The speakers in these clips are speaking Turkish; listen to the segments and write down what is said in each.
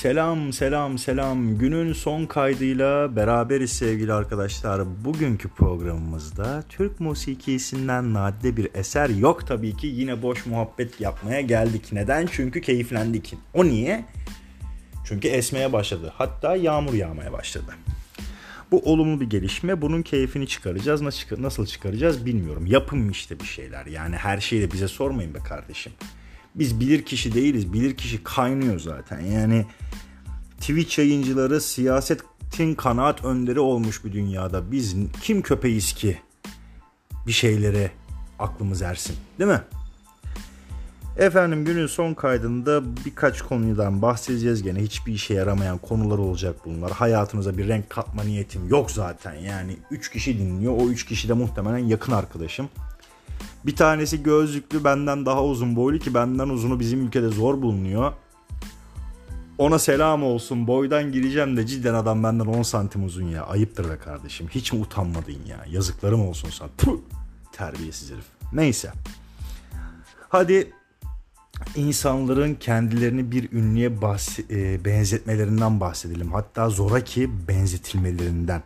Selam selam selam. Günün son kaydıyla beraberiz sevgili arkadaşlar. Bugünkü programımızda Türk musikisinden nadide bir eser yok tabii ki. Yine boş muhabbet yapmaya geldik. Neden? Çünkü keyiflendik. O niye? Çünkü esmeye başladı. Hatta yağmur yağmaya başladı. Bu olumlu bir gelişme. Bunun keyfini çıkaracağız. Nasıl çıkaracağız bilmiyorum. Yapın işte bir şeyler. Yani her şeyi de bize sormayın be kardeşim. Biz bilir kişi değiliz. Bilir kişi kaynıyor zaten. Yani Twitch yayıncıları siyasetin kanaat önderi olmuş bir dünyada. Biz kim köpeğiz ki bir şeylere aklımız ersin. Değil mi? Efendim günün son kaydında birkaç konudan bahsedeceğiz gene. Hiçbir işe yaramayan konular olacak bunlar. Hayatınıza bir renk katma niyetim yok zaten. Yani 3 kişi dinliyor. O 3 kişi de muhtemelen yakın arkadaşım. Bir tanesi gözlüklü benden daha uzun boylu ki benden uzunu bizim ülkede zor bulunuyor. Ona selam olsun boydan gireceğim de cidden adam benden 10 santim uzun ya. Ayıptır be kardeşim. Hiç mi utanmadın ya? Yazıklarım olsun sana. Puh! Terbiyesiz herif. Neyse. Hadi insanların kendilerini bir ünlüye bahs- e, benzetmelerinden bahsedelim. Hatta zoraki benzetilmelerinden.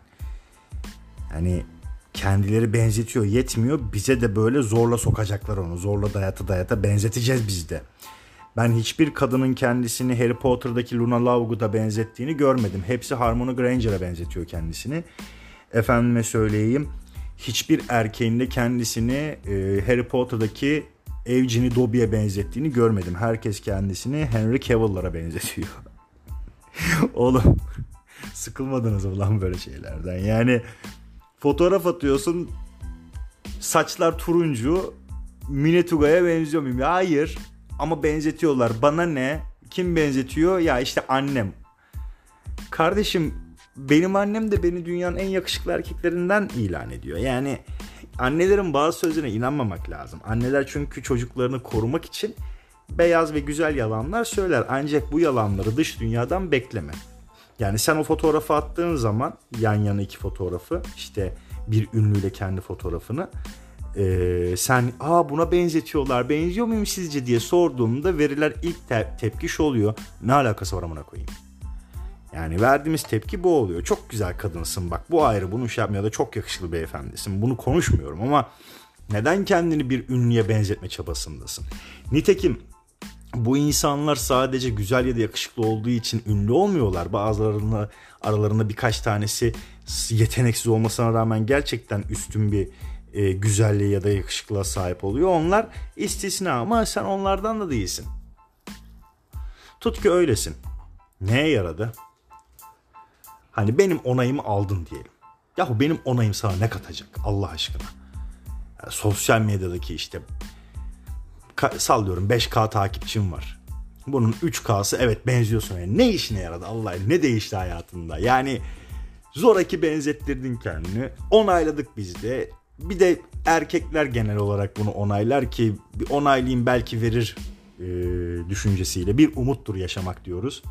Yani kendileri benzetiyor yetmiyor. Bize de böyle zorla sokacaklar onu. Zorla dayata dayata benzeteceğiz biz de. Ben hiçbir kadının kendisini Harry Potter'daki Luna Lovegood'a benzettiğini görmedim. Hepsi Harmony Granger'a benzetiyor kendisini. Efendime söyleyeyim. Hiçbir erkeğin de kendisini e, Harry Potter'daki Evgenie Dobby'ye benzettiğini görmedim. Herkes kendisini Henry Cavill'lara benzetiyor. Oğlum sıkılmadınız mı lan böyle şeylerden? Yani fotoğraf atıyorsun saçlar turuncu Minetuga'ya benziyor muyum? Hayır ama benzetiyorlar. Bana ne? Kim benzetiyor? Ya işte annem. Kardeşim benim annem de beni dünyanın en yakışıklı erkeklerinden ilan ediyor. Yani annelerin bazı sözlerine inanmamak lazım. Anneler çünkü çocuklarını korumak için beyaz ve güzel yalanlar söyler. Ancak bu yalanları dış dünyadan bekleme. Yani sen o fotoğrafı attığın zaman yan yana iki fotoğrafı işte bir ünlüyle kendi fotoğrafını e, sen aa buna benzetiyorlar benziyor muyum sizce diye sorduğumda veriler ilk te- tepki şu oluyor. Ne alakası var amına koyayım. Yani verdiğimiz tepki bu oluyor. Çok güzel kadınsın bak bu ayrı bunu şey yapmıyor da çok yakışıklı beyefendisin. Bunu konuşmuyorum ama neden kendini bir ünlüye benzetme çabasındasın? Nitekim bu insanlar sadece güzel ya da yakışıklı olduğu için ünlü olmuyorlar. Bazılarında aralarında birkaç tanesi yeteneksiz olmasına rağmen gerçekten üstün bir e, güzelliğe ya da yakışıklığa sahip oluyor. Onlar istisna ama sen onlardan da değilsin. Tut ki öylesin. Neye yaradı? Hani benim onayımı aldın diyelim. Yahu benim onayım sana ne katacak Allah aşkına? Yani sosyal medyadaki işte sallıyorum 5K takipçim var. Bunun 3K'sı evet benziyorsun. Yani ne işine yaradı Allah ne değişti hayatında? Yani zoraki benzettirdin kendini. Onayladık biz de. Bir de erkekler genel olarak bunu onaylar ki bir onaylayayım belki verir e, düşüncesiyle bir umuttur yaşamak diyoruz.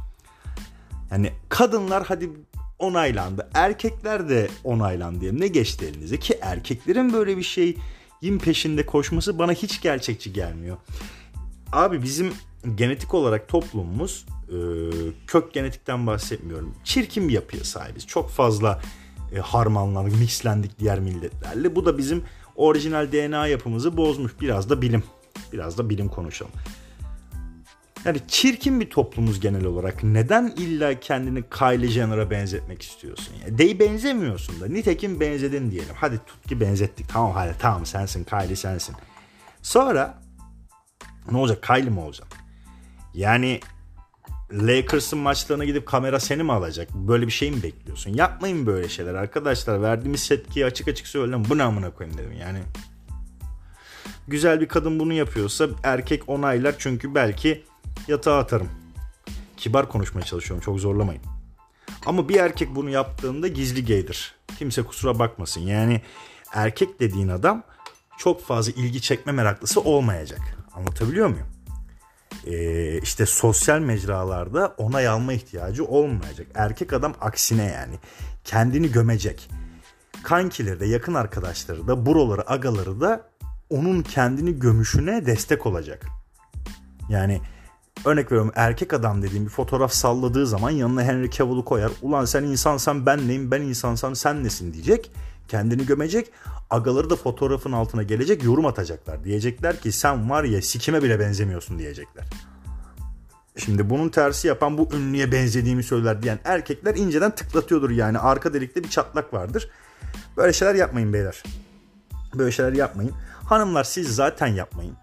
Yani kadınlar hadi onaylandı. Erkekler de onaylandı. Ne geçti elinize? Ki erkeklerin böyle bir şeyin peşinde koşması bana hiç gerçekçi gelmiyor. Abi bizim genetik olarak toplumumuz e, kök genetikten bahsetmiyorum. Çirkin bir yapıya sahibiz. Çok fazla e, harmanlandık, mixlendik diğer milletlerle. Bu da bizim orijinal DNA yapımızı bozmuş. Biraz da bilim. Biraz da bilim konuşalım. Yani çirkin bir toplumuz genel olarak. Neden illa kendini Kylie Jenner'a benzetmek istiyorsun? Yani dey benzemiyorsun da. Nitekim benzedin diyelim. Hadi tut ki benzettik. Tamam hadi tamam sensin Kylie sensin. Sonra ne olacak? Kylie mi olacak? Yani Lakers'ın maçlarına gidip kamera seni mi alacak? Böyle bir şey mi bekliyorsun? Yapmayın böyle şeyler arkadaşlar. Verdiğimiz tepkiyi açık açık söyleyeyim. Bu ne amına koyayım dedim yani. Güzel bir kadın bunu yapıyorsa erkek onaylar çünkü belki yatağa atarım. Kibar konuşmaya çalışıyorum çok zorlamayın. Ama bir erkek bunu yaptığında gizli gaydir. Kimse kusura bakmasın. Yani erkek dediğin adam çok fazla ilgi çekme meraklısı olmayacak. Anlatabiliyor muyum? Ee, işte sosyal mecralarda onay alma ihtiyacı olmayacak. Erkek adam aksine yani kendini gömecek. Kankileri de yakın arkadaşları da buraları agaları da onun kendini gömüşüne destek olacak. Yani örnek veriyorum erkek adam dediğim bir fotoğraf salladığı zaman yanına Henry Cavill'u koyar. Ulan sen insansan ben neyim ben insansam sen nesin diyecek. Kendini gömecek. Agaları da fotoğrafın altına gelecek yorum atacaklar. Diyecekler ki sen var ya sikime bile benzemiyorsun diyecekler. Şimdi bunun tersi yapan bu ünlüye benzediğimi söyler diyen erkekler inceden tıklatıyordur yani. Arka delikte bir çatlak vardır. Böyle şeyler yapmayın beyler. Böyle şeyler yapmayın. Hanımlar siz zaten yapmayın.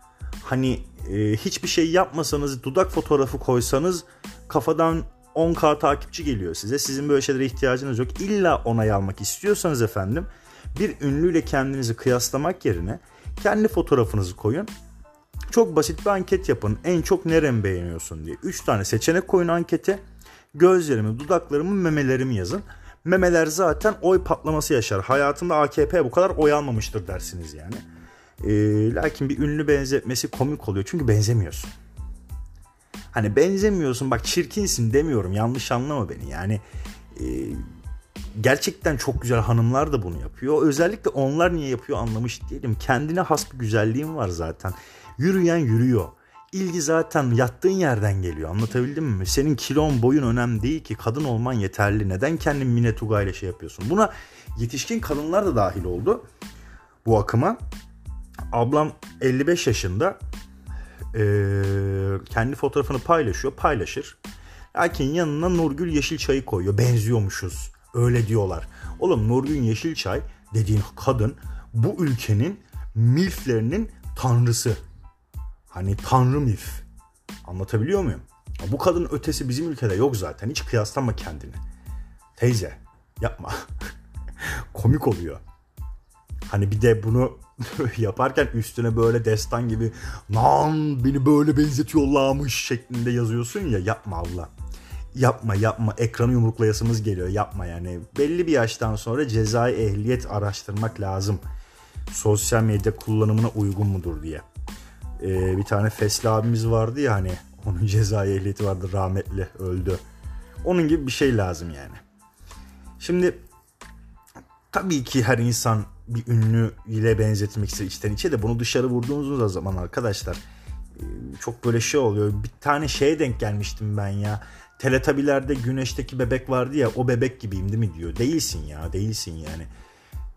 Hani e, hiçbir şey yapmasanız dudak fotoğrafı koysanız kafadan 10k takipçi geliyor size. Sizin böyle şeylere ihtiyacınız yok. İlla onay almak istiyorsanız efendim bir ünlüyle kendinizi kıyaslamak yerine kendi fotoğrafınızı koyun. Çok basit bir anket yapın. En çok neremi beğeniyorsun diye. 3 tane seçenek koyun ankete. Gözlerimi, dudaklarımı, memelerimi yazın. Memeler zaten oy patlaması yaşar. Hayatında AKP bu kadar oy almamıştır dersiniz yani. E, lakin bir ünlü benzetmesi komik oluyor. Çünkü benzemiyorsun. Hani benzemiyorsun bak çirkinsin demiyorum yanlış anlama beni yani e, gerçekten çok güzel hanımlar da bunu yapıyor. Özellikle onlar niye yapıyor anlamış değilim. Kendine has bir güzelliğim var zaten. Yürüyen yürüyor. İlgi zaten yattığın yerden geliyor. Anlatabildim mi? Senin kilon boyun önemli değil ki. Kadın olman yeterli. Neden kendin Minetuga ile şey yapıyorsun? Buna yetişkin kadınlar da dahil oldu. Bu akıma. Ablam 55 yaşında. Ee, kendi fotoğrafını paylaşıyor. Paylaşır. Lakin yanına Nurgül Yeşilçay'ı koyuyor. Benziyormuşuz. Öyle diyorlar. Oğlum Nurgül Yeşilçay dediğin kadın bu ülkenin milflerinin tanrısı. Hani tanrı milf. Anlatabiliyor muyum? Bu kadın ötesi bizim ülkede yok zaten. Hiç kıyaslanma kendini. Teyze yapma. Komik oluyor. Hani bir de bunu yaparken üstüne böyle destan gibi lan beni böyle benzetiyorlarmış şeklinde yazıyorsun ya yapma Allah. Yapma yapma ekranı yumruklayasımız geliyor yapma yani. Belli bir yaştan sonra cezai ehliyet araştırmak lazım. Sosyal medya kullanımına uygun mudur diye. Ee, bir tane Fesli abimiz vardı ya hani onun cezai ehliyeti vardı rahmetli öldü. Onun gibi bir şey lazım yani. Şimdi tabii ki her insan bir ünlü ile benzetmek ister içten içe de bunu dışarı vurduğunuz zaman arkadaşlar e, çok böyle şey oluyor. Bir tane şeye denk gelmiştim ben ya. Teletabilerde güneşteki bebek vardı ya o bebek gibiyim değil mi diyor. Değilsin ya değilsin yani.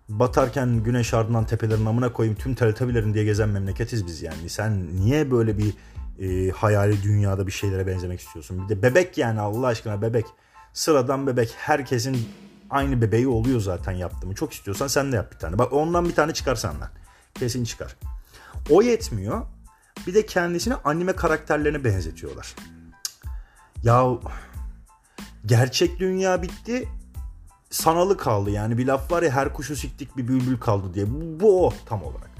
Batarken güneş ardından tepelerin amına koyayım tüm teletabilerin diye gezen memleketiz biz yani. Sen niye böyle bir e, hayali dünyada bir şeylere benzemek istiyorsun? Bir de bebek yani Allah aşkına bebek. Sıradan bebek herkesin aynı bebeği oluyor zaten yaptığımı. Çok istiyorsan sen de yap bir tane. Bak ondan bir tane çıkar senden. Kesin çıkar. O yetmiyor. Bir de kendisini anime karakterlerine benzetiyorlar. Ya gerçek dünya bitti. Sanalı kaldı yani bir laf var ya her kuşu siktik bir bülbül kaldı diye. Bu, o tam olarak.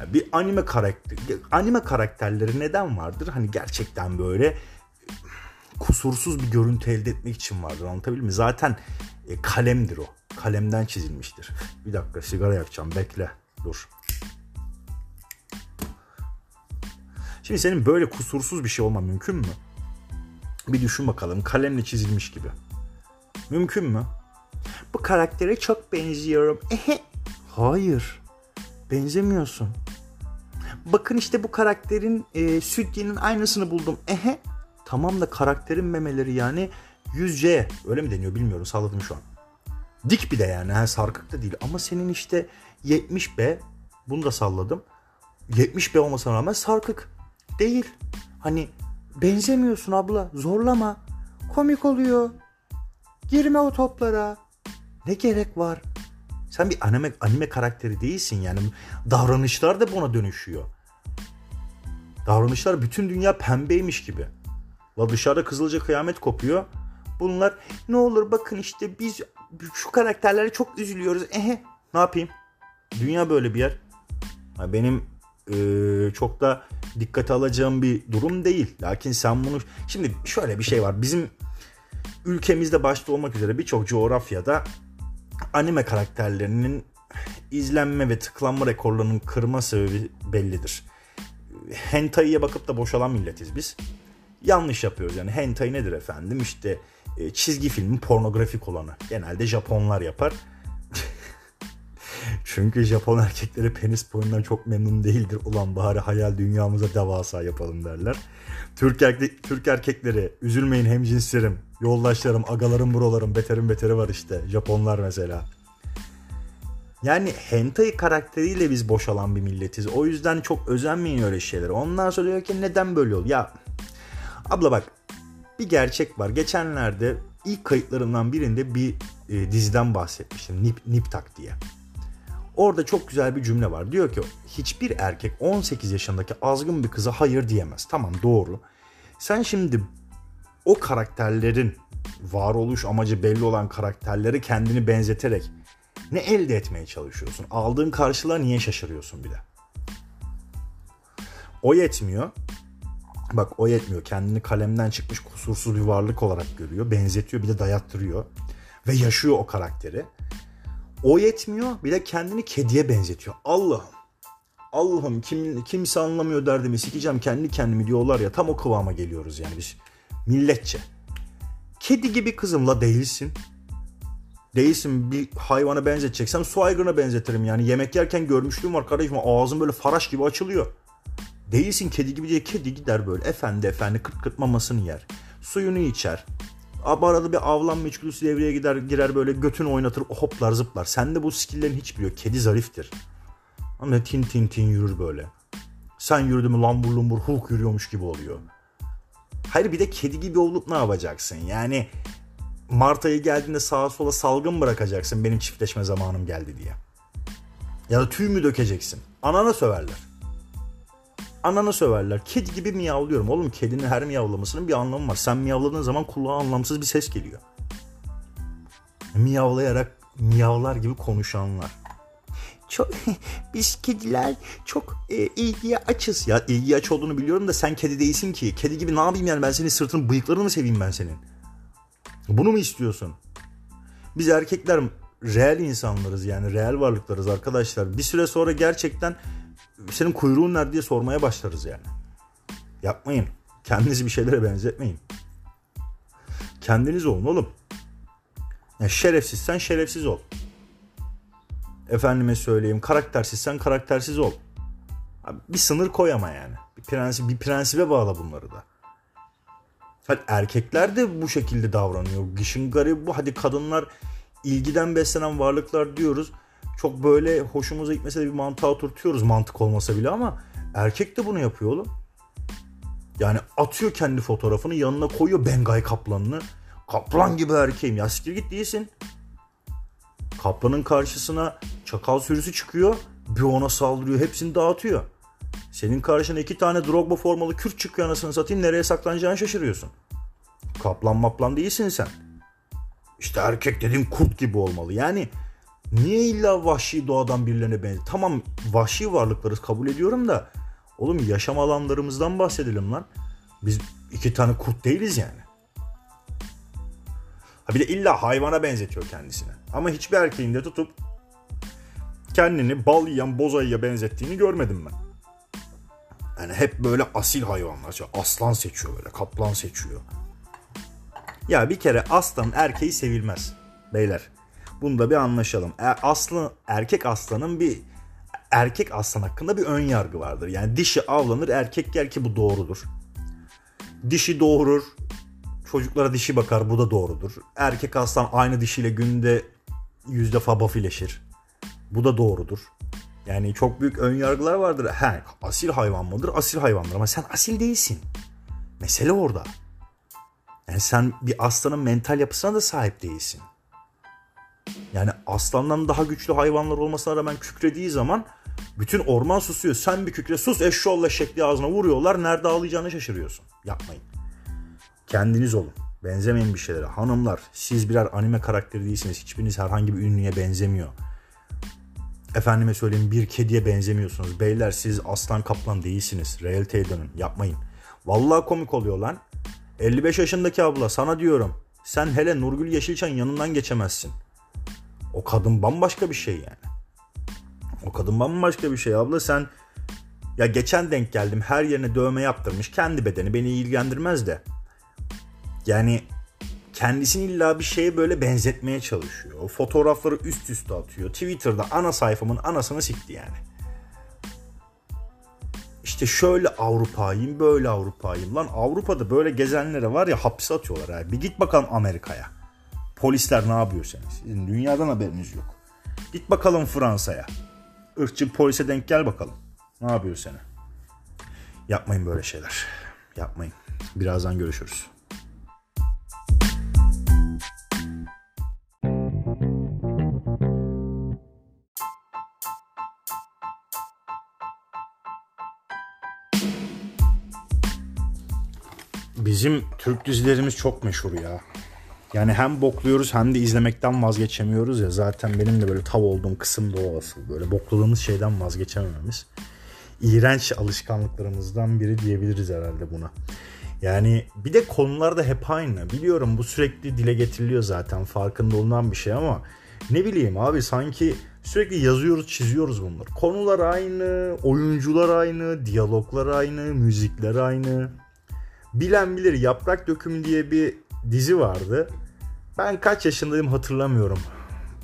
Yani bir anime karakter anime karakterleri neden vardır? Hani gerçekten böyle kusursuz bir görüntü elde etmek için vardır. Anlatabildim mi? Zaten e, kalemdir o. Kalemden çizilmiştir. Bir dakika sigara yakacağım. Bekle. Dur. Şimdi senin böyle kusursuz bir şey olman mümkün mü? Bir düşün bakalım. Kalemle çizilmiş gibi. Mümkün mü? Bu karaktere çok benziyorum. Ehe. Hayır. Benzemiyorsun. Bakın işte bu karakterin e, sütyenin aynısını buldum. Ehe. Tamam da karakterin memeleri yani 100C öyle mi deniyor bilmiyorum salladım şu an. Dik bir de yani ha, sarkık da değil ama senin işte 70B bunu da salladım. 70B olmasına rağmen sarkık değil. Hani benzemiyorsun abla zorlama. Komik oluyor. Girme o toplara. Ne gerek var? Sen bir anime, anime karakteri değilsin yani. Davranışlar da buna dönüşüyor. Davranışlar bütün dünya pembeymiş gibi. La dışarıda kızılca kıyamet kopuyor. Bunlar ne olur bakın işte biz şu karakterlere çok üzülüyoruz. Ehe ne yapayım? Dünya böyle bir yer. Benim e, çok da dikkate alacağım bir durum değil. Lakin sen bunu... Şimdi şöyle bir şey var. Bizim ülkemizde başta olmak üzere birçok coğrafyada anime karakterlerinin izlenme ve tıklanma rekorlarının kırma sebebi bellidir. Hentai'ye bakıp da boşalan milletiz biz. Yanlış yapıyoruz yani hentai nedir efendim işte e, çizgi filmin pornografik olanı. Genelde Japonlar yapar. Çünkü Japon erkekleri penis boyundan çok memnun değildir. Ulan bari hayal dünyamıza devasa yapalım derler. Türk, erkek, Türk erkekleri üzülmeyin hemcinslerim, yoldaşlarım, agalarım, brolarım, beterim beteri var işte. Japonlar mesela. Yani hentai karakteriyle biz boşalan bir milletiz. O yüzden çok özenmeyin öyle şeylere. Ondan sonra diyor ki neden böyle oluyor? Ya abla bak bir gerçek var. Geçenlerde ilk kayıtlarından birinde bir e, diziden bahsetmiştim. Nip, Niptak diye. Orada çok güzel bir cümle var. Diyor ki hiçbir erkek 18 yaşındaki azgın bir kıza hayır diyemez. Tamam doğru. Sen şimdi o karakterlerin varoluş amacı belli olan karakterleri kendini benzeterek ne elde etmeye çalışıyorsun? Aldığın karşılığa niye şaşırıyorsun bir de? O yetmiyor. Bak o yetmiyor. Kendini kalemden çıkmış kusursuz bir varlık olarak görüyor. Benzetiyor bir de dayattırıyor. Ve yaşıyor o karakteri. O yetmiyor bir de kendini kediye benzetiyor. Allah'ım. Allah'ım kim, kimse anlamıyor derdimi sikeceğim kendi kendimi diyorlar ya tam o kıvama geliyoruz yani biz milletçe. Kedi gibi kızımla değilsin. Değilsin bir hayvana benzeteceksem su aygırına benzetirim yani. Yemek yerken görmüşlüğüm var kardeşim ağzım böyle faraş gibi açılıyor. Değilsin kedi gibi diye kedi gider böyle efendi efendi kırt kırt mamasını yer. Suyunu içer. Arada bir avlanma içgüdüsü devreye gider, girer böyle götünü oynatır hoplar zıplar. Sen de bu skilllerin hiç biliyor. Kedi zariftir. Ama tin tin tin yürür böyle. Sen yürüdün mü lambur lumbur Hulk yürüyormuş gibi oluyor. Hayır bir de kedi gibi olup ne yapacaksın? Yani Mart ayı geldiğinde sağa sola salgın bırakacaksın benim çiftleşme zamanım geldi diye. Ya da tüy mü dökeceksin? Anana söverler. Ananı söverler. Kedi gibi miyavlıyorum. Oğlum kedinin her miyavlamasının bir anlamı var. Sen miyavladığın zaman kulağa anlamsız bir ses geliyor. Miyavlayarak miyavlar gibi konuşanlar. Çok, biz kediler çok e, ilgiye açız. Ya ilgiye aç olduğunu biliyorum da sen kedi değilsin ki. Kedi gibi ne yapayım yani ben senin sırtını bıyıklarını mı seveyim ben senin? Bunu mu istiyorsun? Biz erkekler reel insanlarız yani reel varlıklarız arkadaşlar. Bir süre sonra gerçekten senin kuyruğun nerede diye sormaya başlarız yani. Yapmayın. Kendinizi bir şeylere benzetmeyin. Kendiniz olun oğlum. Yani şerefsizsen şerefsiz ol. Efendime söyleyeyim karaktersizsen karaktersiz ol. bir sınır koy ama yani. Bir prensip bir prensibe bağla bunları da. Hadi erkekler de bu şekilde davranıyor. Gışın garibi bu. Hadi kadınlar ilgiden beslenen varlıklar diyoruz çok böyle hoşumuza gitmese de bir mantığa oturtuyoruz mantık olmasa bile ama erkek de bunu yapıyor oğlum. Yani atıyor kendi fotoğrafını yanına koyuyor Bengay kaplanını. Kaplan gibi erkeğim ya siktir git değilsin. Kaplanın karşısına çakal sürüsü çıkıyor. Bir ona saldırıyor hepsini dağıtıyor. Senin karşına iki tane Drogba formalı Kürt çıkıyor anasını satayım nereye saklanacağını şaşırıyorsun. Kaplan maplan değilsin sen. İşte erkek dediğim kurt gibi olmalı. Yani Niye illa vahşi doğadan birilerine benziyor? Tamam vahşi varlıklarız kabul ediyorum da oğlum yaşam alanlarımızdan bahsedelim lan. Biz iki tane kurt değiliz yani. Ha bir de illa hayvana benzetiyor kendisine. Ama hiçbir erkeğin de tutup kendini bal yiyen bozayıya benzettiğini görmedim ben. Yani hep böyle asil hayvanlar. Aslan seçiyor böyle, kaplan seçiyor. Ya bir kere aslan erkeği sevilmez beyler. Bunda bir anlaşalım. E, aslı erkek aslanın bir erkek aslan hakkında bir ön yargı vardır. Yani dişi avlanır, erkek yer ki bu doğrudur. Dişi doğurur, çocuklara dişi bakar bu da doğrudur. Erkek aslan aynı dişiyle günde yüz defa bafileşir. Bu da doğrudur. Yani çok büyük ön yargılar vardır. He, asil hayvan mıdır? Asil hayvandır ama sen asil değilsin. Mesele orada. Yani sen bir aslanın mental yapısına da sahip değilsin. Yani aslandan daha güçlü hayvanlar olmasına rağmen kükrediği zaman bütün orman susuyor. Sen bir kükre sus eşşoğlu şekli ağzına vuruyorlar. Nerede ağlayacağını şaşırıyorsun. Yapmayın. Kendiniz olun. Benzemeyin bir şeylere. Hanımlar siz birer anime karakteri değilsiniz. Hiçbiriniz herhangi bir ünlüye benzemiyor. Efendime söyleyeyim bir kediye benzemiyorsunuz. Beyler siz aslan kaplan değilsiniz. Realiteye dönün. Yapmayın. Vallahi komik oluyor lan. 55 yaşındaki abla sana diyorum. Sen hele Nurgül Yeşilçen yanından geçemezsin. O kadın bambaşka bir şey yani. O kadın bambaşka bir şey abla sen ya geçen denk geldim her yerine dövme yaptırmış kendi bedeni beni ilgilendirmez de. Yani kendisini illa bir şeye böyle benzetmeye çalışıyor. O fotoğrafları üst üste atıyor. Twitter'da ana sayfamın anasını sikti yani. İşte şöyle Avrupa'yım, böyle Avrupa'yım. Lan Avrupa'da böyle gezenlere var ya hapse atıyorlar. Ha. Bir git bakalım Amerika'ya. Polisler ne yapıyor seni? Sizin dünyadan haberiniz yok. Git bakalım Fransa'ya. Irkçı polise denk gel bakalım. Ne yapıyor seni? Yapmayın böyle şeyler. Yapmayın. Birazdan görüşürüz. Bizim Türk dizilerimiz çok meşhur ya. Yani hem bokluyoruz hem de izlemekten vazgeçemiyoruz ya. Zaten benim de böyle tav olduğum kısım da o asıl. Böyle bokladığımız şeyden vazgeçemememiz. İğrenç alışkanlıklarımızdan biri diyebiliriz herhalde buna. Yani bir de konular da hep aynı. Biliyorum bu sürekli dile getiriliyor zaten. Farkında olunan bir şey ama ne bileyim abi sanki sürekli yazıyoruz çiziyoruz bunları. Konular aynı, oyuncular aynı, diyaloglar aynı, müzikler aynı. Bilen bilir Yaprak Dökümü diye bir dizi vardı. Ben kaç yaşındayım hatırlamıyorum.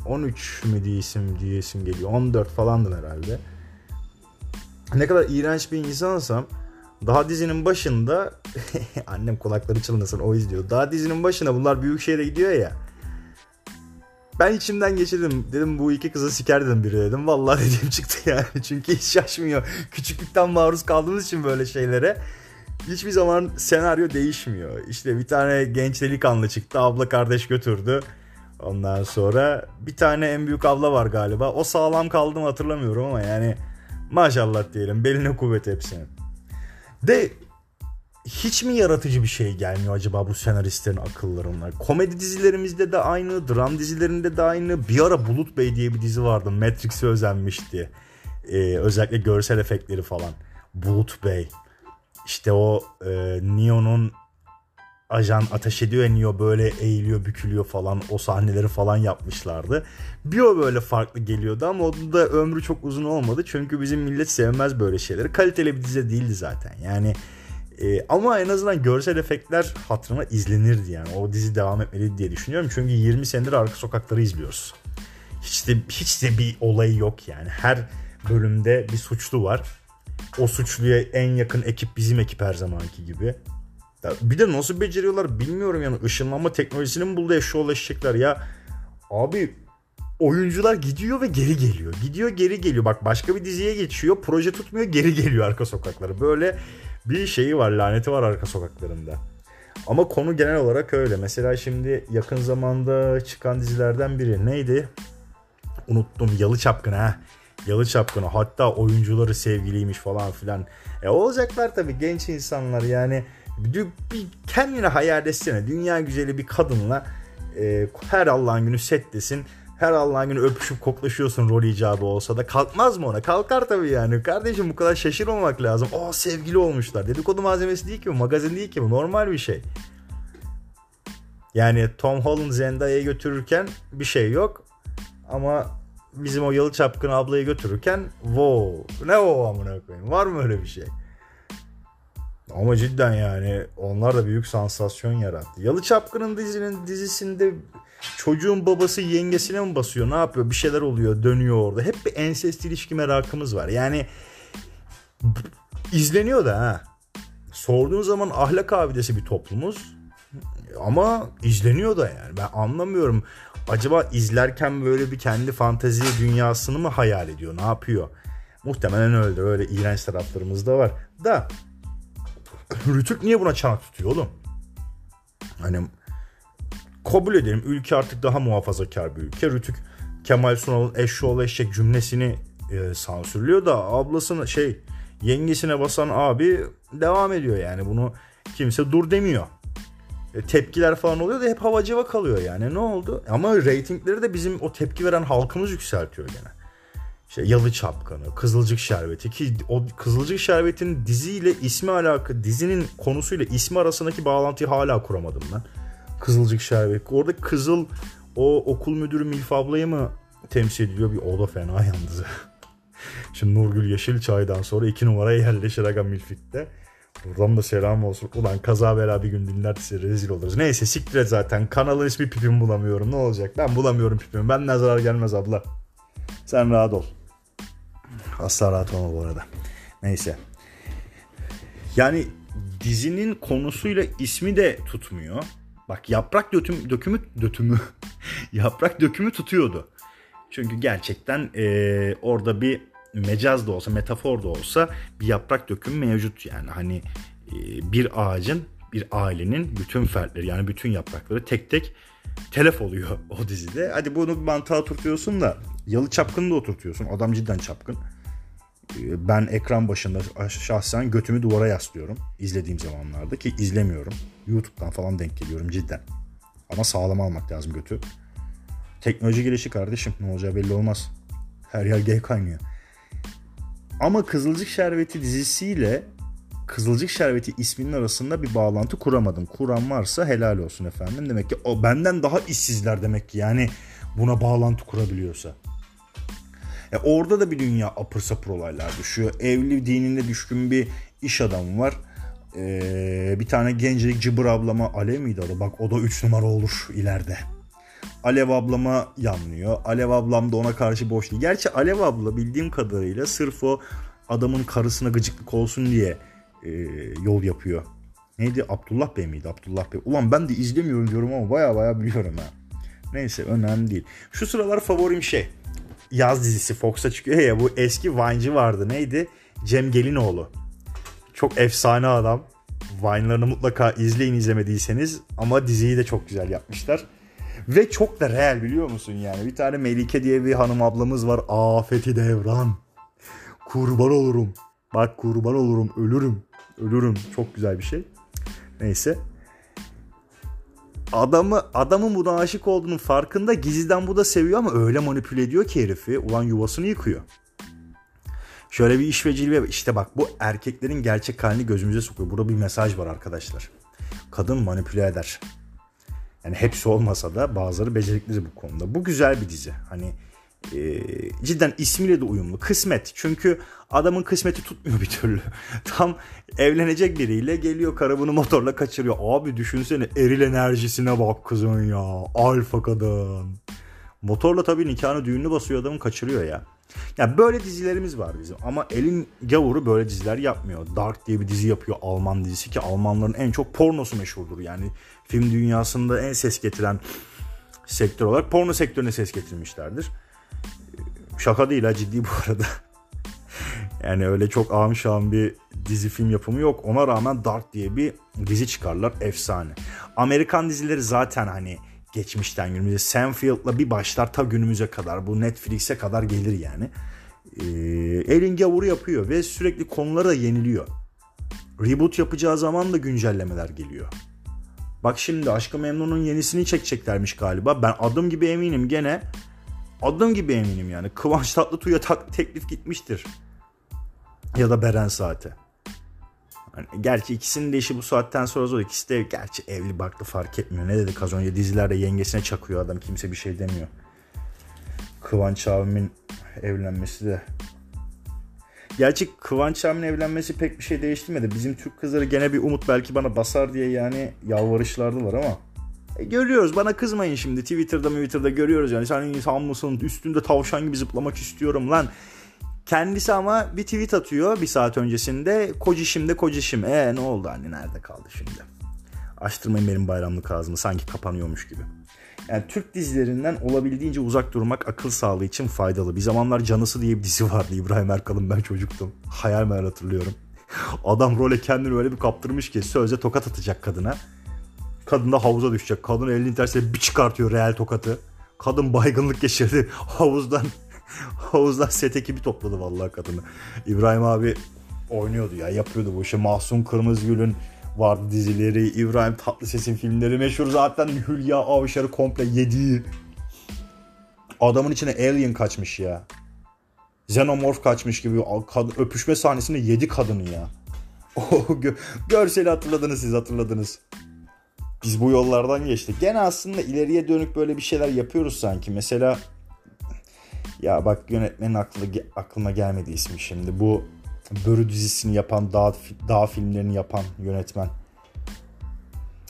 13 mü diyesim diyesim geliyor. 14 falandım herhalde. Ne kadar iğrenç bir insansam daha dizinin başında annem kulakları çınlasın o izliyor. Daha dizinin başında bunlar büyük şehre gidiyor ya. Ben içimden geçirdim. Dedim bu iki kızı siker dedim biri dedim. Vallahi dediğim çıktı yani. Çünkü hiç şaşmıyor. Küçüklükten maruz kaldığımız için böyle şeylere hiçbir zaman senaryo değişmiyor. İşte bir tane genç delikanlı çıktı. Abla kardeş götürdü. Ondan sonra bir tane en büyük abla var galiba. O sağlam kaldı mı hatırlamıyorum ama yani maşallah diyelim. Beline kuvvet hepsinin. De hiç mi yaratıcı bir şey gelmiyor acaba bu senaristlerin akıllarına? Komedi dizilerimizde de aynı, dram dizilerinde de aynı. Bir ara Bulut Bey diye bir dizi vardı. Matrix'e özenmişti. Ee, özellikle görsel efektleri falan. Bulut Bey. İşte o e, Neo'nun ajan ateş ediyor ya Neo böyle eğiliyor bükülüyor falan o sahneleri falan yapmışlardı. Bir o böyle farklı geliyordu ama onun da ömrü çok uzun olmadı. Çünkü bizim millet sevmez böyle şeyleri. Kaliteli bir dizi değildi zaten. Yani e, ama en azından görsel efektler hatırına izlenirdi yani. O dizi devam etmeli diye düşünüyorum. Çünkü 20 senedir Arka Sokakları izliyoruz. Hiç de, hiç de bir olayı yok yani. Her bölümde bir suçlu var o suçluya en yakın ekip bizim ekip her zamanki gibi. Bir de nasıl beceriyorlar bilmiyorum yani ışınlanma teknolojisini mi buldu eşşoğlu eşekler ya. Abi oyuncular gidiyor ve geri geliyor. Gidiyor geri geliyor. Bak başka bir diziye geçiyor. Proje tutmuyor geri geliyor arka sokakları. Böyle bir şeyi var laneti var arka sokaklarında. Ama konu genel olarak öyle. Mesela şimdi yakın zamanda çıkan dizilerden biri neydi? Unuttum. Yalı Çapkın ha. Yalı Çapkını hatta oyuncuları sevgiliymiş falan filan. E olacaklar tabii genç insanlar yani bir, bir kendine hayal etsene dünya güzeli bir kadınla e, her Allah'ın günü settesin her Allah'ın günü öpüşüp koklaşıyorsun rol icabı olsa da kalkmaz mı ona? Kalkar tabii yani. Kardeşim bu kadar şaşırmamak lazım. Aa sevgili olmuşlar. Dedikodu malzemesi değil ki bu. Magazin değil ki bu. Normal bir şey. Yani Tom Holland Zendaya'yı götürürken bir şey yok. Ama bizim o yalı çapkın ablayı götürürken wow ne o amına koyayım var mı öyle bir şey? Ama cidden yani onlar da büyük sansasyon yarattı. Yalı Çapkın'ın dizinin dizisinde çocuğun babası yengesine mi basıyor ne yapıyor bir şeyler oluyor dönüyor orada. Hep bir ensest ilişki merakımız var. Yani izleniyor da ha. Sorduğun zaman ahlak abidesi bir toplumuz. Ama izleniyor da yani. Ben anlamıyorum acaba izlerken böyle bir kendi fantezi dünyasını mı hayal ediyor? Ne yapıyor? Muhtemelen öyle. Öyle iğrenç taraflarımız da var. Da Rütük niye buna çanak tutuyor oğlum? Hani kabul edelim ülke artık daha muhafazakar bir ülke. Rütük Kemal Sunal'ın eşşoğlu eşek cümlesini e, sansürlüyor da ablasını şey yengesine basan abi devam ediyor yani bunu kimse dur demiyor. E, tepkiler falan oluyor da hep havacıva kalıyor yani. Ne oldu? Ama reytingleri de bizim o tepki veren halkımız yükseltiyor gene. İşte Yalı Çapkanı, Kızılcık Şerbeti ki o Kızılcık Şerbeti'nin diziyle ismi alaka dizinin konusuyla ismi arasındaki bağlantıyı hala kuramadım ben. Kızılcık Şerbeti. Orada Kızıl o okul müdürü Milf ablayı mı temsil ediliyor? Bir o da fena yalnız. Şimdi Nurgül Yeşilçay'dan sonra iki numaraya yerleşir Aga Milfik'te. Buradan da selam olsun. Ulan kaza bela bir gün dinlerse rezil oluruz. Neyse siktir et zaten. Kanalın ismi pipimi bulamıyorum. Ne olacak? Ben bulamıyorum pipimi. Benden zarar gelmez abla. Sen rahat ol. Asla rahat olma bu arada. Neyse. Yani dizinin konusuyla ismi de tutmuyor. Bak yaprak döküm, dökümü dökümü yaprak dökümü tutuyordu. Çünkü gerçekten e, orada bir mecaz da olsa, metafor da olsa bir yaprak dökümü mevcut yani. Hani e, bir ağacın, bir ailenin bütün fertleri yani bütün yaprakları tek tek telef oluyor o dizide. Hadi bunu bir mantığa oturtuyorsun da Yalı Çapkın'ı da oturtuyorsun. Adam cidden çapkın. E, ben ekran başında şahsen götümü duvara yaslıyorum izlediğim zamanlarda ki izlemiyorum. YouTube'dan falan denk geliyorum cidden. Ama sağlam almak lazım götü. Teknoloji gelişi kardeşim ne olacağı belli olmaz. Her yer gay kaynıyor. Ama Kızılcık Şerbeti dizisiyle Kızılcık Şerbeti isminin arasında bir bağlantı kuramadım. Kuran varsa helal olsun efendim. Demek ki o benden daha işsizler demek ki. Yani buna bağlantı kurabiliyorsa. E orada da bir dünya apır sapır olaylar düşüyor. Evli dininde düşkün bir iş adamı var. Ee, bir tane gencecik cıbır ablama Alev miydi adı? Bak o da 3 numara olur ileride. Alev ablama yanlıyor. Alev ablam da ona karşı boş değil. Gerçi Alev abla bildiğim kadarıyla sırf o adamın karısına gıcıklık olsun diye e, yol yapıyor. Neydi? Abdullah Bey miydi? Abdullah Bey. Ulan ben de izlemiyorum diyorum ama baya baya biliyorum ha. Neyse önemli değil. Şu sıralar favorim şey. Yaz dizisi Fox'a çıkıyor ya bu eski Vine'cı vardı. Neydi? Cem Gelinoğlu. Çok efsane adam. Vine'larını mutlaka izleyin izlemediyseniz. Ama diziyi de çok güzel yapmışlar. Ve çok da real biliyor musun yani. Bir tane Melike diye bir hanım ablamız var. Afeti devran. Kurban olurum. Bak kurban olurum. Ölürüm. Ölürüm. Çok güzel bir şey. Neyse. Adamı adamın buna aşık olduğunun farkında gizliden bu da seviyor ama öyle manipüle ediyor ki herifi. Ulan yuvasını yıkıyor. Şöyle bir iş ve cilve işte bak bu erkeklerin gerçek halini gözümüze sokuyor. Burada bir mesaj var arkadaşlar. Kadın manipüle eder. Yani hepsi olmasa da bazıları beceriklidir bu konuda. Bu güzel bir dizi. Hani e, cidden ismiyle de uyumlu. Kısmet. Çünkü adamın kısmeti tutmuyor bir türlü. Tam evlenecek biriyle geliyor karı bunu motorla kaçırıyor. Abi düşünsene eril enerjisine bak kızın ya. Alfa kadın. Motorla tabii nikahını düğününü basıyor adamın kaçırıyor ya. Ya böyle dizilerimiz var bizim ama elin gavuru böyle diziler yapmıyor. Dark diye bir dizi yapıyor Alman dizisi ki Almanların en çok pornosu meşhurdur. Yani film dünyasında en ses getiren sektör olarak porno sektörüne ses getirmişlerdir. Şaka değil ha ciddi bu arada. yani öyle çok ağım bir dizi film yapımı yok. Ona rağmen Dark diye bir dizi çıkarlar efsane. Amerikan dizileri zaten hani geçmişten günümüze Sanfield'la bir başlar ta günümüze kadar bu Netflix'e kadar gelir yani. Ee, elin gavuru yapıyor ve sürekli konuları da yeniliyor. Reboot yapacağı zaman da güncellemeler geliyor. Bak şimdi Aşkı Memnun'un yenisini çekeceklermiş galiba. Ben adım gibi eminim gene. Adım gibi eminim yani. Kıvanç Tatlıtuğ'a tak teklif gitmiştir. Ya da Beren Saat'e. Yani gerçi ikisinin de işi bu saatten sonra zor. İkisi de gerçi evli barklı fark etmiyor. Ne dedik az önce dizilerde yengesine çakıyor adam. Kimse bir şey demiyor. Kıvanç abimin evlenmesi de Gerçi Kıvanç abimin evlenmesi pek bir şey değiştirmedi. Bizim Türk kızları gene bir umut belki bana basar diye yani yalvarışlardılar ama. E görüyoruz bana kızmayın şimdi Twitter'da Twitter'da görüyoruz yani sen insan mısın üstünde tavşan gibi zıplamak istiyorum lan. Kendisi ama bir tweet atıyor bir saat öncesinde. Kocişim de kocişim. E ne oldu anne nerede kaldı şimdi? Açtırmayın benim bayramlık ağzımı sanki kapanıyormuş gibi. Yani Türk dizilerinden olabildiğince uzak durmak akıl sağlığı için faydalı. Bir zamanlar Canısı diye bir dizi vardı İbrahim Erkal'ın ben çocuktum. Hayal meyal hatırlıyorum. Adam role kendini öyle bir kaptırmış ki sözde tokat atacak kadına. Kadın da havuza düşecek. Kadın elini tersiyle bir çıkartıyor real tokatı. Kadın baygınlık geçirdi. Havuzdan havuzdan set ekibi topladı vallahi kadını. İbrahim abi oynuyordu ya yapıyordu bu işi. Mahsun Kırmızıgül'ün vardı dizileri. İbrahim Tatlıses'in filmleri meşhur zaten Hülya Avşar'ı komple yediği. Adamın içine alien kaçmış ya. Xenomorph kaçmış gibi öpüşme sahnesinde yedi kadını ya. Görseli hatırladınız siz hatırladınız. Biz bu yollardan geçtik. Gene aslında ileriye dönük böyle bir şeyler yapıyoruz sanki. Mesela ya bak yönetmenin aklı, aklıma gelmedi ismi şimdi. Bu Börü dizisini yapan, dağ, dağ filmlerini yapan yönetmen.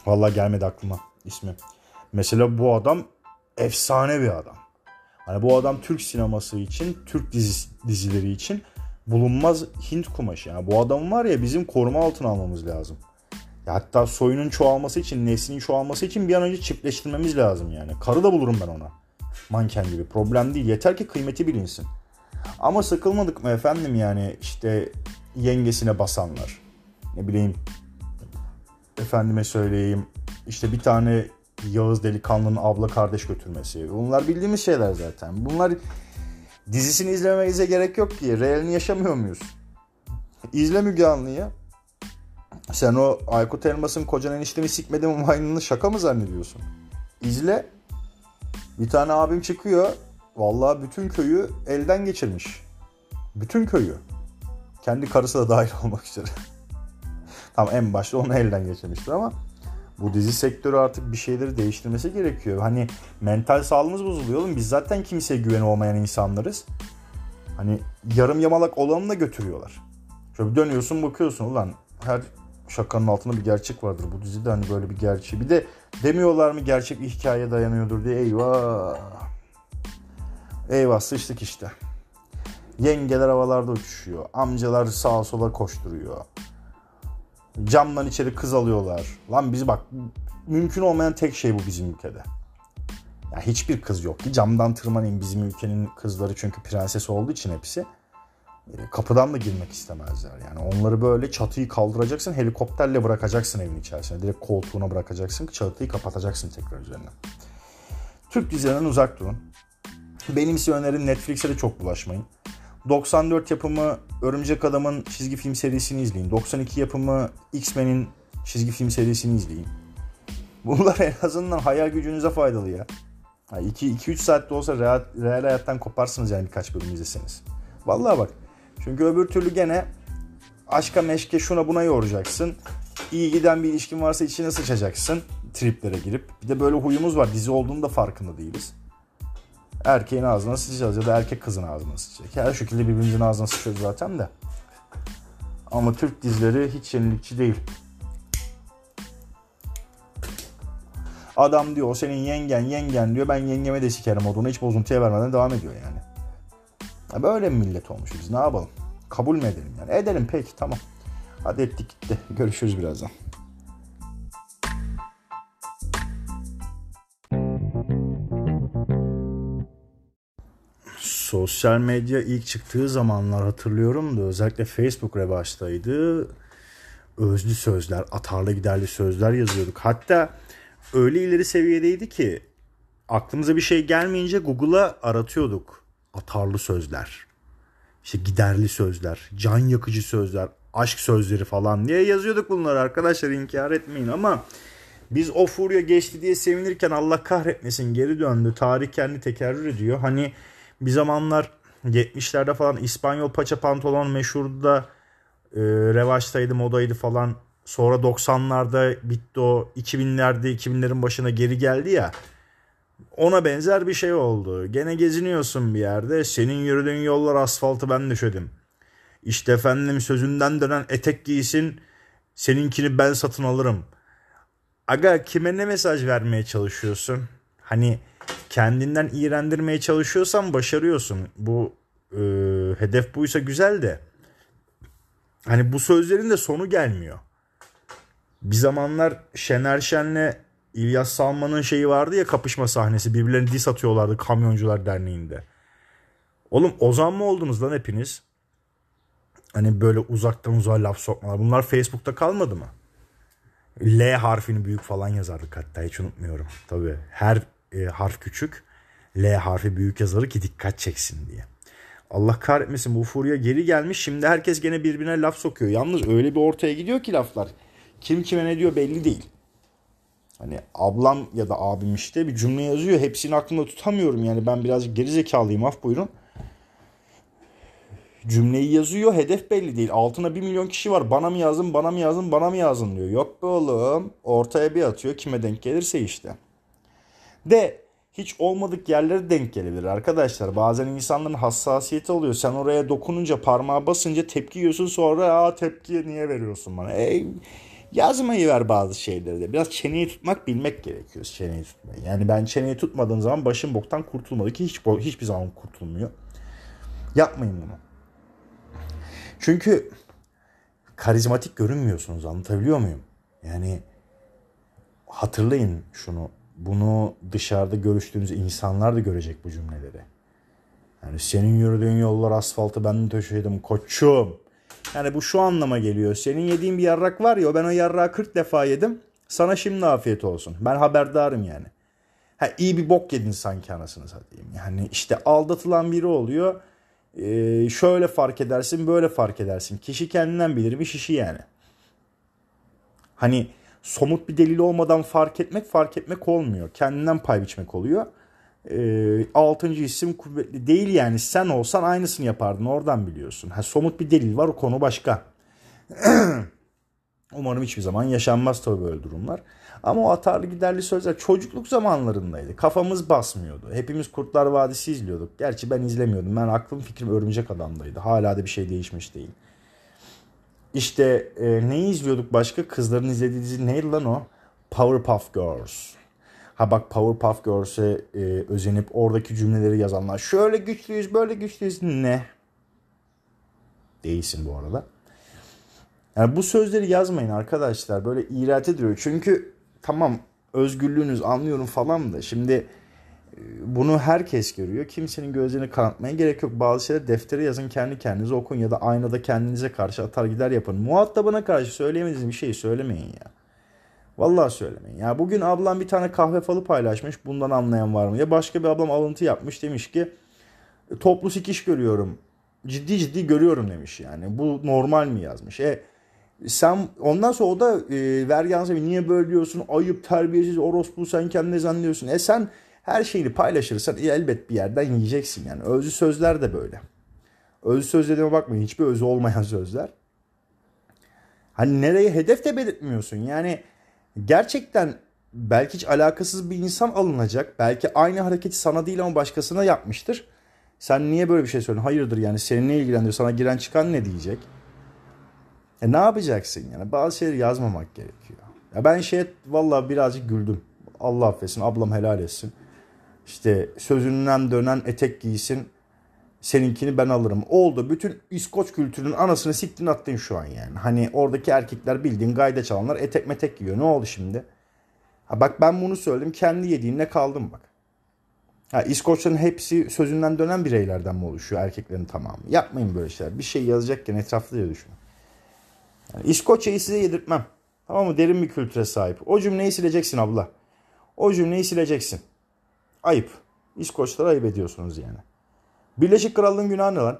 Vallahi gelmedi aklıma ismi. Mesela bu adam efsane bir adam. Hani bu adam Türk sineması için, Türk dizi, dizileri için bulunmaz Hint kumaşı. Yani bu adam var ya bizim koruma altına almamız lazım. Ya hatta soyunun çoğalması için, neslinin çoğalması için bir an önce çiftleştirmemiz lazım yani. Karı da bulurum ben ona. Manken gibi. Problem değil. Yeter ki kıymeti bilinsin. Ama sıkılmadık mı efendim yani işte yengesine basanlar. Ne bileyim efendime söyleyeyim işte bir tane Yağız delikanlının abla kardeş götürmesi. Bunlar bildiğimiz şeyler zaten. Bunlar dizisini izlememize gerek yok ki. Realini yaşamıyor muyuz? İzle Müge Anlı'yı. Sen o Aykut Elmas'ın kocan eniştemi sikmedim maymununu şaka mı zannediyorsun? İzle. Bir tane abim çıkıyor. Vallahi bütün köyü elden geçirmiş. Bütün köyü. Kendi karısı da dahil olmak üzere. Tam en başta onu elden geçirmiştir ama bu dizi sektörü artık bir şeyleri değiştirmesi gerekiyor. Hani mental sağlığımız bozuluyor oğlum. Biz zaten kimseye güveni olmayan insanlarız. Hani yarım yamalak olanı da götürüyorlar. Şöyle bir dönüyorsun bakıyorsun ulan her şakanın altında bir gerçek vardır. Bu dizide hani böyle bir gerçeği. Bir de demiyorlar mı gerçek bir hikaye dayanıyordur diye eyvah. Eyvah sıçtık işte. Yengeler havalarda uçuşuyor. Amcalar sağa sola koşturuyor. Camdan içeri kız alıyorlar. Lan biz bak mümkün olmayan tek şey bu bizim ülkede. Ya hiçbir kız yok ki camdan tırmanayım bizim ülkenin kızları çünkü prenses olduğu için hepsi. E, kapıdan da girmek istemezler. Yani onları böyle çatıyı kaldıracaksın helikopterle bırakacaksın evin içerisine. Direkt koltuğuna bırakacaksın çatıyı kapatacaksın tekrar üzerine. Türk dizilerinden uzak durun. Benim size önerim Netflix'e de çok bulaşmayın. 94 yapımı Örümcek Adam'ın çizgi film serisini izleyin. 92 yapımı X-Men'in çizgi film serisini izleyin. Bunlar en azından hayal gücünüze faydalı ya. 2-3 saatte olsa real, real hayattan koparsınız yani birkaç bölüm izleseniz. Vallahi bak. Çünkü öbür türlü gene aşka meşke şuna buna yoracaksın. İyi giden bir ilişkin varsa içine sıçacaksın. Triplere girip. Bir de böyle huyumuz var. Dizi olduğunu da farkında değiliz. Erkeğin ağzına sıçacağız ya da erkek kızın ağzına sıçacak. Her şekilde birbirimizin ağzına sıçıyoruz zaten de. Ama Türk dizileri hiç yenilikçi değil. Adam diyor o senin yengen yengen diyor ben yengeme de sikerim odunu hiç bozuntuya vermeden devam ediyor yani. Böyle mi millet olmuşuz biz ne yapalım? Kabul mü edelim yani? Edelim peki tamam. Hadi ettik gitti. Görüşürüz birazdan. Sosyal medya ilk çıktığı zamanlar hatırlıyorum da özellikle Facebook revaçtaydı. Özlü sözler, atarlı giderli sözler yazıyorduk. Hatta öyle ileri seviyedeydi ki aklımıza bir şey gelmeyince Google'a aratıyorduk. Atarlı sözler, işte giderli sözler, can yakıcı sözler, aşk sözleri falan diye yazıyorduk bunları arkadaşlar inkar etmeyin ama biz o furya geçti diye sevinirken Allah kahretmesin geri döndü. Tarih kendi tekerrür ediyor. Hani bir zamanlar 70'lerde falan İspanyol paça pantolon meşhurdu da e, revaçtaydı modaydı falan. Sonra 90'larda bitti o 2000'lerde 2000'lerin başına geri geldi ya. Ona benzer bir şey oldu. Gene geziniyorsun bir yerde. Senin yürüdüğün yollar asfaltı ben düşedim. İşte efendim sözünden dönen etek giysin. Seninkini ben satın alırım. Aga kime ne mesaj vermeye çalışıyorsun? Hani kendinden iğrendirmeye çalışıyorsan başarıyorsun. Bu e, hedef buysa güzel de hani bu sözlerin de sonu gelmiyor. Bir zamanlar Şener Şen'le İlyas Salman'ın şeyi vardı ya kapışma sahnesi. Birbirlerine dis atıyorlardı Kamyoncular Derneği'nde. Oğlum ozan mı oldunuz lan hepiniz? Hani böyle uzaktan uzağa laf sokmalar. Bunlar Facebook'ta kalmadı mı? L harfini büyük falan yazardık hatta hiç unutmuyorum. Tabii her e, harf küçük. L harfi büyük yazarı ki dikkat çeksin diye. Allah kahretmesin bu furya geri gelmiş. Şimdi herkes gene birbirine laf sokuyor. Yalnız öyle bir ortaya gidiyor ki laflar. Kim kime ne diyor belli değil. Hani ablam ya da abim işte bir cümle yazıyor. Hepsini aklımda tutamıyorum. Yani ben birazcık geri zekalıyım af buyurun. Cümleyi yazıyor. Hedef belli değil. Altına bir milyon kişi var. Bana mı yazın, bana mı yazın, bana mı yazın diyor. Yok be oğlum. Ortaya bir atıyor. Kime denk gelirse işte. De hiç olmadık yerlere denk gelebilir arkadaşlar. Bazen insanların hassasiyeti oluyor. Sen oraya dokununca parmağı basınca tepki yiyorsun sonra aa tepkiye niye veriyorsun bana? Ey yazmayı ver bazı şeyleri de. Biraz çeneyi tutmak bilmek gerekiyor çeneyi tutmayı. Yani ben çeneyi tutmadığım zaman başım boktan kurtulmadı ki hiç, hiçbir zaman kurtulmuyor. Yapmayın bunu. Çünkü karizmatik görünmüyorsunuz anlatabiliyor muyum? Yani hatırlayın şunu. Bunu dışarıda görüştüğünüz insanlar da görecek bu cümleleri. Yani senin yürüdüğün yollar asfaltı ben de taşıdım koçum. Yani bu şu anlama geliyor. Senin yediğin bir yarrak var ya ben o yarrağı 40 defa yedim. Sana şimdi afiyet olsun. Ben haberdarım yani. Ha, iyi bir bok yedin sanki anasını satayım. Yani işte aldatılan biri oluyor. Ee, şöyle fark edersin böyle fark edersin. Kişi kendinden bilir bir şişi yani. Hani somut bir delil olmadan fark etmek fark etmek olmuyor. Kendinden pay biçmek oluyor. E, altıncı isim kuvvetli değil yani sen olsan aynısını yapardın oradan biliyorsun. Ha, somut bir delil var o konu başka. Umarım hiçbir zaman yaşanmaz tabii böyle durumlar. Ama o atarlı giderli sözler çocukluk zamanlarındaydı. Kafamız basmıyordu. Hepimiz Kurtlar Vadisi izliyorduk. Gerçi ben izlemiyordum. Ben aklım fikrim Örümcek Adam'daydı. Hala da bir şey değişmiş değil. İşte e, neyi izliyorduk başka? Kızların izlediği dizi neydi lan o? Powerpuff Girls. Ha bak Powerpuff Girls'e e, özenip oradaki cümleleri yazanlar. Şöyle güçlüyüz böyle güçlüyüz. Ne? Değilsin bu arada. Yani bu sözleri yazmayın arkadaşlar. Böyle iğret ediyor. Çünkü tamam özgürlüğünüz anlıyorum falan da şimdi bunu herkes görüyor. Kimsenin gözlerini kanatmaya gerek yok. Bazı şeyler deftere yazın kendi kendinize okun ya da aynada kendinize karşı atar gider yapın. Muhatabına karşı söyleyemediğiniz bir şeyi söylemeyin ya. Vallahi söylemeyin. Ya bugün ablam bir tane kahve falı paylaşmış. Bundan anlayan var mı? Ya başka bir ablam alıntı yapmış demiş ki toplu sikiş görüyorum. Ciddi ciddi görüyorum demiş yani. Bu normal mi yazmış. E sen ondan sonra o da e, vergi niye böyle diyorsun? Ayıp, terbiyesiz, orospu sen kendine zannediyorsun. E sen her şeyini paylaşırsan elbet bir yerden yiyeceksin yani. Özlü sözler de böyle. Özlü söz dediğime bakmayın hiçbir özü olmayan sözler. Hani nereye hedef de belirtmiyorsun. Yani gerçekten belki hiç alakasız bir insan alınacak. Belki aynı hareketi sana değil ama başkasına yapmıştır. Sen niye böyle bir şey söylüyorsun? Hayırdır yani seni ne ilgilendiriyor? Sana giren çıkan ne diyecek? E ne yapacaksın yani? Bazı şeyleri yazmamak gerekiyor. Ya ben şey vallahi birazcık güldüm. Allah affetsin, ablam helal etsin işte sözünden dönen etek giysin seninkini ben alırım. Oldu. Bütün İskoç kültürünün anasını siktin attın şu an yani. Hani oradaki erkekler bildiğin gayda çalanlar etek metek giyiyor. Ne oldu şimdi? Ha bak ben bunu söyledim. Kendi yediğinle kaldım bak. Ha, İskoçların hepsi sözünden dönen bireylerden mi oluşuyor erkeklerin tamamı? Yapmayın böyle şeyler. Bir şey yazacakken etraflı diye düşünün. Yani İskoçya'yı size yedirtmem. Tamam mı? Derin bir kültüre sahip. O cümleyi sileceksin abla. O cümleyi sileceksin. Ayıp. İskoçlara ayıp ediyorsunuz yani. Birleşik Krallığın günahı ne lan?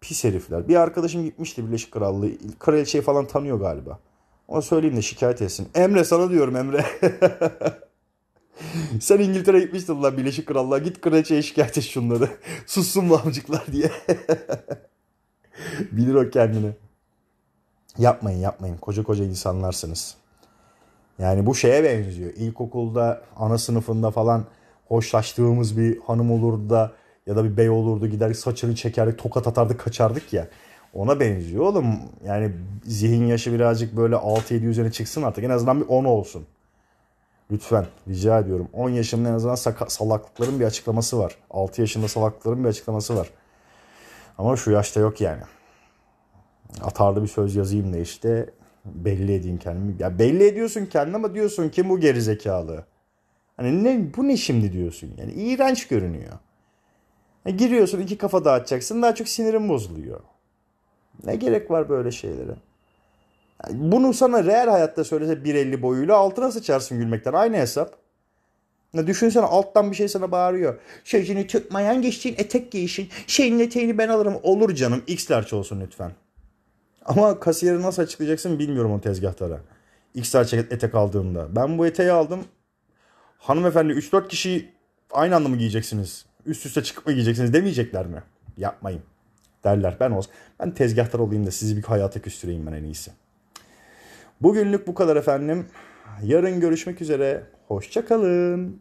Pis herifler. Bir arkadaşım gitmişti Birleşik Krallığı. Kraliçeyi falan tanıyor galiba. Ona söyleyeyim de şikayet etsin. Emre sana diyorum Emre. Sen İngiltere gitmiştin lan Birleşik Krallığa. Git kraliçeye şikayet et şunları. Sussun mu amcıklar diye. Bilir o kendini. Yapmayın yapmayın. Koca koca insanlarsınız. Yani bu şeye benziyor. İlkokulda ana sınıfında falan hoşlaştığımız bir hanım olurdu da ya da bir bey olurdu gider saçını çekerdik tokat atardık kaçardık ya. Ona benziyor oğlum. Yani zihin yaşı birazcık böyle 6-7 üzerine çıksın artık. En azından bir 10 olsun. Lütfen rica ediyorum. 10 yaşımda en azından salaklıkların bir açıklaması var. 6 yaşında salaklıkların bir açıklaması var. Ama şu yaşta yok yani. Atarlı bir söz yazayım da işte belli edeyim kendimi. Ya belli ediyorsun kendini ama diyorsun kim bu gerizekalı? Hani ne bu ne şimdi diyorsun yani. iğrenç görünüyor. Yani giriyorsun iki kafa dağıtacaksın daha çok sinirin bozuluyor. Ne gerek var böyle şeylere? Yani bunu sana real hayatta söylese 1.50 boyuyla altına sıçarsın gülmekten. Aynı hesap. Ya düşünsene alttan bir şey sana bağırıyor. Şeyini tutmayan geçtiğin etek giyişin. Şeyin eteğini ben alırım. Olur canım. X large olsun lütfen. Ama kasiyeri nasıl açıklayacaksın bilmiyorum o tezgahtara. X large etek aldığımda. Ben bu eteği aldım hanımefendi 3-4 kişi aynı anda mı giyeceksiniz? Üst üste çıkıp mı giyeceksiniz demeyecekler mi? Yapmayın derler. Ben olsun. Ben tezgahtar olayım da sizi bir hayata küstüreyim ben en iyisi. Bugünlük bu kadar efendim. Yarın görüşmek üzere. Hoşçakalın.